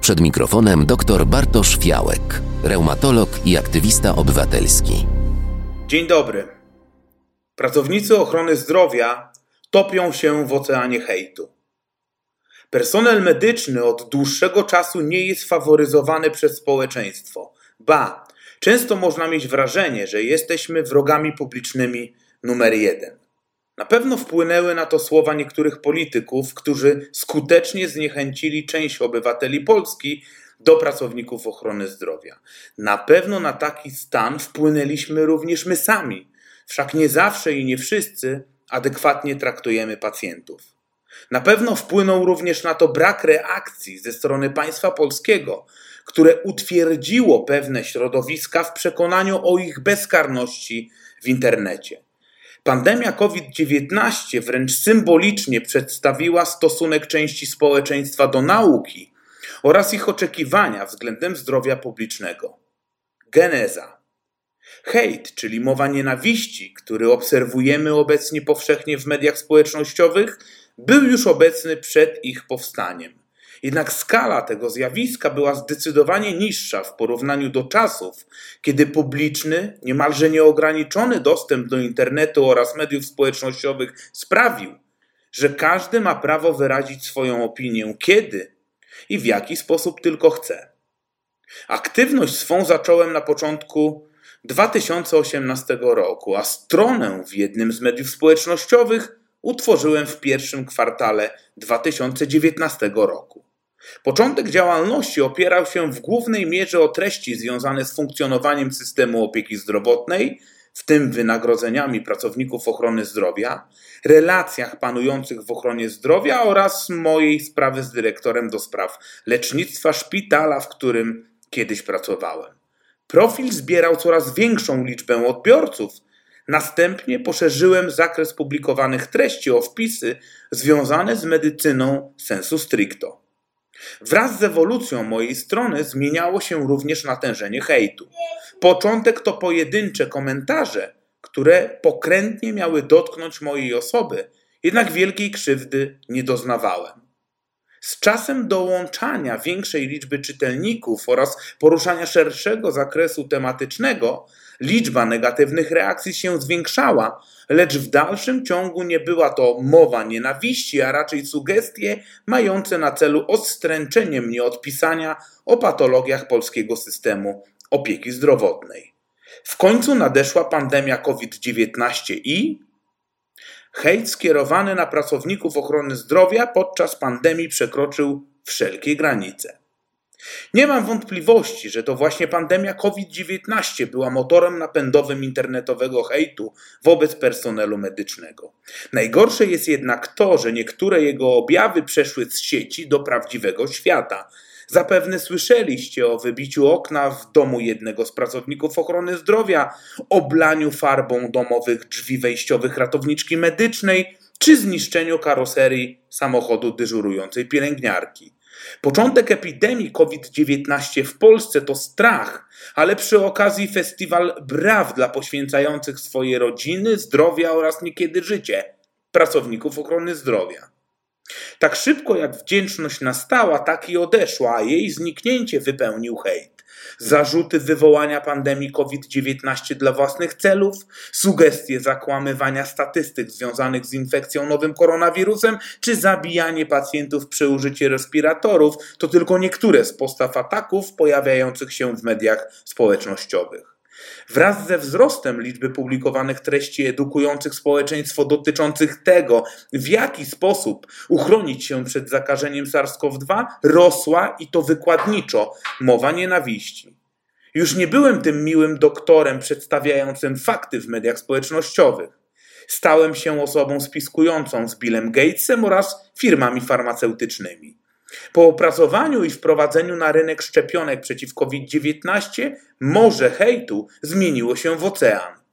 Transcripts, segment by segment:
Przed mikrofonem dr Bartosz Fiałek, reumatolog i aktywista obywatelski. Dzień dobry. Pracownicy ochrony zdrowia topią się w oceanie hejtu. Personel medyczny od dłuższego czasu nie jest faworyzowany przez społeczeństwo. Ba, często można mieć wrażenie, że jesteśmy wrogami publicznymi numer jeden. Na pewno wpłynęły na to słowa niektórych polityków, którzy skutecznie zniechęcili część obywateli Polski do pracowników ochrony zdrowia. Na pewno na taki stan wpłynęliśmy również my sami, wszak nie zawsze i nie wszyscy adekwatnie traktujemy pacjentów. Na pewno wpłynął również na to brak reakcji ze strony państwa polskiego, które utwierdziło pewne środowiska w przekonaniu o ich bezkarności w internecie. Pandemia COVID-19 wręcz symbolicznie przedstawiła stosunek części społeczeństwa do nauki oraz ich oczekiwania względem zdrowia publicznego. Geneza. Hejt, czyli mowa nienawiści, który obserwujemy obecnie powszechnie w mediach społecznościowych, był już obecny przed ich powstaniem. Jednak skala tego zjawiska była zdecydowanie niższa w porównaniu do czasów, kiedy publiczny, niemalże nieograniczony dostęp do internetu oraz mediów społecznościowych sprawił, że każdy ma prawo wyrazić swoją opinię kiedy i w jaki sposób tylko chce. Aktywność swą zacząłem na początku 2018 roku, a stronę w jednym z mediów społecznościowych utworzyłem w pierwszym kwartale 2019 roku. Początek działalności opierał się w głównej mierze o treści związane z funkcjonowaniem systemu opieki zdrowotnej, w tym wynagrodzeniami pracowników ochrony zdrowia, relacjach panujących w ochronie zdrowia oraz mojej sprawy z dyrektorem do spraw lecznictwa szpitala, w którym kiedyś pracowałem. Profil zbierał coraz większą liczbę odbiorców. Następnie poszerzyłem zakres publikowanych treści o wpisy związane z medycyną sensu stricto. Wraz z ewolucją mojej strony zmieniało się również natężenie hejtu. Początek to pojedyncze komentarze, które pokrętnie miały dotknąć mojej osoby, jednak wielkiej krzywdy nie doznawałem. Z czasem dołączania większej liczby czytelników oraz poruszania szerszego zakresu tematycznego, liczba negatywnych reakcji się zwiększała, lecz w dalszym ciągu nie była to mowa nienawiści, a raczej sugestie mające na celu odstręczenie mnie od pisania o patologiach polskiego systemu opieki zdrowotnej. W końcu nadeszła pandemia COVID-19 i hejt skierowany na pracowników ochrony zdrowia podczas pandemii przekroczył wszelkie granice. Nie mam wątpliwości, że to właśnie pandemia COVID-19 była motorem napędowym internetowego hejtu wobec personelu medycznego. Najgorsze jest jednak to, że niektóre jego objawy przeszły z sieci do prawdziwego świata. Zapewne słyszeliście o wybiciu okna w domu jednego z pracowników ochrony zdrowia, oblaniu farbą domowych drzwi wejściowych ratowniczki medycznej czy zniszczeniu karoserii samochodu dyżurującej pielęgniarki. Początek epidemii COVID-19 w Polsce to strach, ale przy okazji festiwal braw dla poświęcających swoje rodziny, zdrowia oraz niekiedy życie pracowników ochrony zdrowia. Tak szybko jak wdzięczność nastała, tak i odeszła, a jej zniknięcie wypełnił hejt zarzuty wywołania pandemii COVID-19 dla własnych celów, sugestie zakłamywania statystyk związanych z infekcją nowym koronawirusem, czy zabijanie pacjentów przy użyciu respiratorów to tylko niektóre z postaw ataków pojawiających się w mediach społecznościowych. Wraz ze wzrostem liczby publikowanych treści edukujących społeczeństwo dotyczących tego, w jaki sposób uchronić się przed zakażeniem SARS-CoV-2, rosła i to wykładniczo mowa nienawiści. Już nie byłem tym miłym doktorem przedstawiającym fakty w mediach społecznościowych. Stałem się osobą spiskującą z Billem Gatesem oraz firmami farmaceutycznymi. Po opracowaniu i wprowadzeniu na rynek szczepionek przeciw COVID-19 morze hejtu zmieniło się w ocean.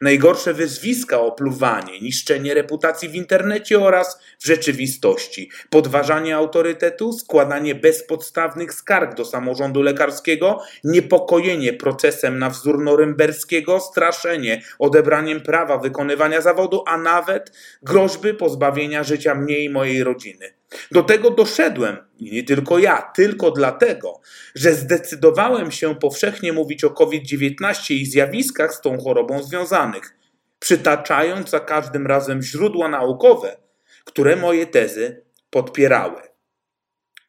Najgorsze wyzwiska opluwanie, niszczenie reputacji w internecie oraz w rzeczywistości, podważanie autorytetu, składanie bezpodstawnych skarg do samorządu lekarskiego, niepokojenie procesem na wzór norymberskiego, straszenie odebraniem prawa wykonywania zawodu, a nawet groźby pozbawienia życia mnie i mojej rodziny. Do tego doszedłem, nie tylko ja, tylko dlatego, że zdecydowałem się powszechnie mówić o COVID-19 i zjawiskach z tą chorobą związanych, przytaczając za każdym razem źródła naukowe, które moje tezy podpierały.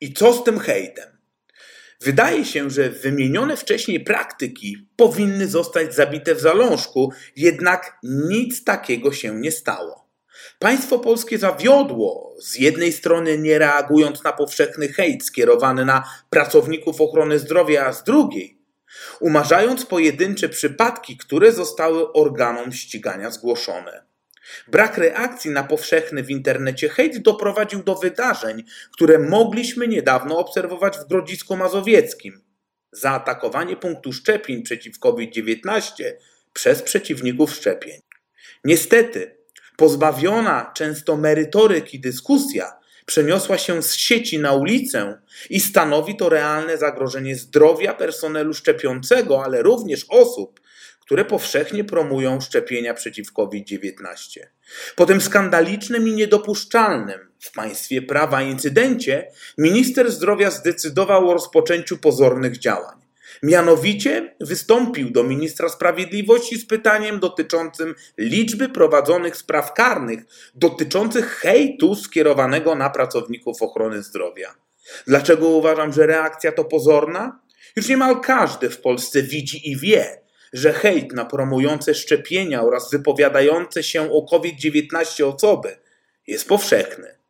I co z tym hejtem? Wydaje się, że wymienione wcześniej praktyki powinny zostać zabite w zalążku, jednak nic takiego się nie stało. Państwo polskie zawiodło, z jednej strony nie reagując na powszechny hejt skierowany na pracowników ochrony zdrowia, a z drugiej umarzając pojedyncze przypadki, które zostały organom ścigania zgłoszone. Brak reakcji na powszechny w internecie hejt doprowadził do wydarzeń, które mogliśmy niedawno obserwować w Grodzisku Mazowieckim. Zaatakowanie punktu szczepień przeciw COVID-19 przez przeciwników szczepień. Niestety, pozbawiona często merytoryki dyskusja przeniosła się z sieci na ulicę i stanowi to realne zagrożenie zdrowia personelu szczepiącego, ale również osób, które powszechnie promują szczepienia przeciw COVID-19. Po tym skandalicznym i niedopuszczalnym w państwie prawa incydencie minister zdrowia zdecydował o rozpoczęciu pozornych działań. Mianowicie wystąpił do ministra sprawiedliwości z pytaniem dotyczącym liczby prowadzonych spraw karnych dotyczących hejtu skierowanego na pracowników ochrony zdrowia. Dlaczego uważam, że reakcja to pozorna? Już niemal każdy w Polsce widzi i wie, że hejt na promujące szczepienia oraz wypowiadające się o COVID-19 osoby jest powszechny.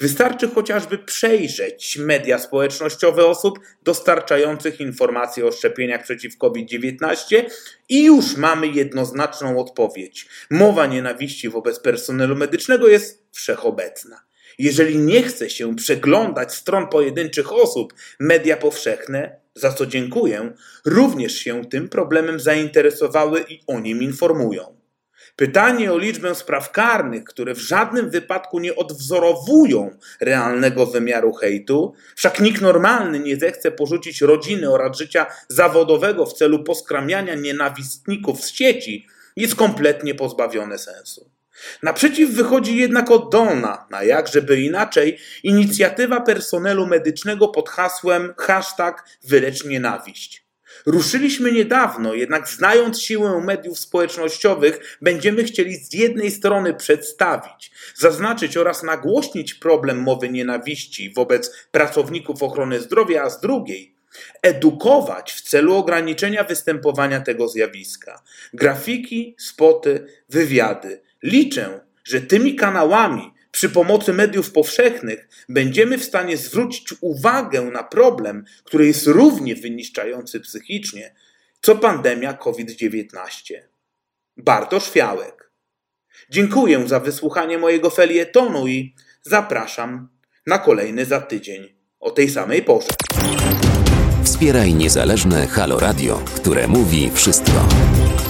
Wystarczy chociażby przejrzeć media społecznościowe osób dostarczających informacje o szczepieniach przeciw COVID-19 i już mamy jednoznaczną odpowiedź. Mowa nienawiści wobec personelu medycznego jest wszechobecna. Jeżeli nie chce się przeglądać stron pojedynczych osób, media powszechne, za co dziękuję, również się tym problemem zainteresowały i o nim informują. Pytanie o liczbę spraw karnych, które w żadnym wypadku nie odwzorowują realnego wymiaru hejtu, wszak nikt normalny nie zechce porzucić rodziny oraz życia zawodowego w celu poskramiania nienawistników z sieci, jest kompletnie pozbawione sensu. Naprzeciw wychodzi jednak oddolna, na jakżeby inaczej, inicjatywa personelu medycznego pod hasłem hashtag wylecz nienawiść. Ruszyliśmy niedawno, jednak znając siłę mediów społecznościowych, będziemy chcieli z jednej strony przedstawić, zaznaczyć oraz nagłośnić problem mowy nienawiści wobec pracowników ochrony zdrowia, a z drugiej edukować w celu ograniczenia występowania tego zjawiska. Grafiki, spoty, wywiady. Liczę, że tymi kanałami przy pomocy mediów powszechnych będziemy w stanie zwrócić uwagę na problem, który jest równie wyniszczający psychicznie, co pandemia COVID-19. Bartosz Fiałek. Dziękuję za wysłuchanie mojego felietonu i zapraszam na kolejny za tydzień o tej samej porze. Wspieraj niezależne Halo Radio, które mówi wszystko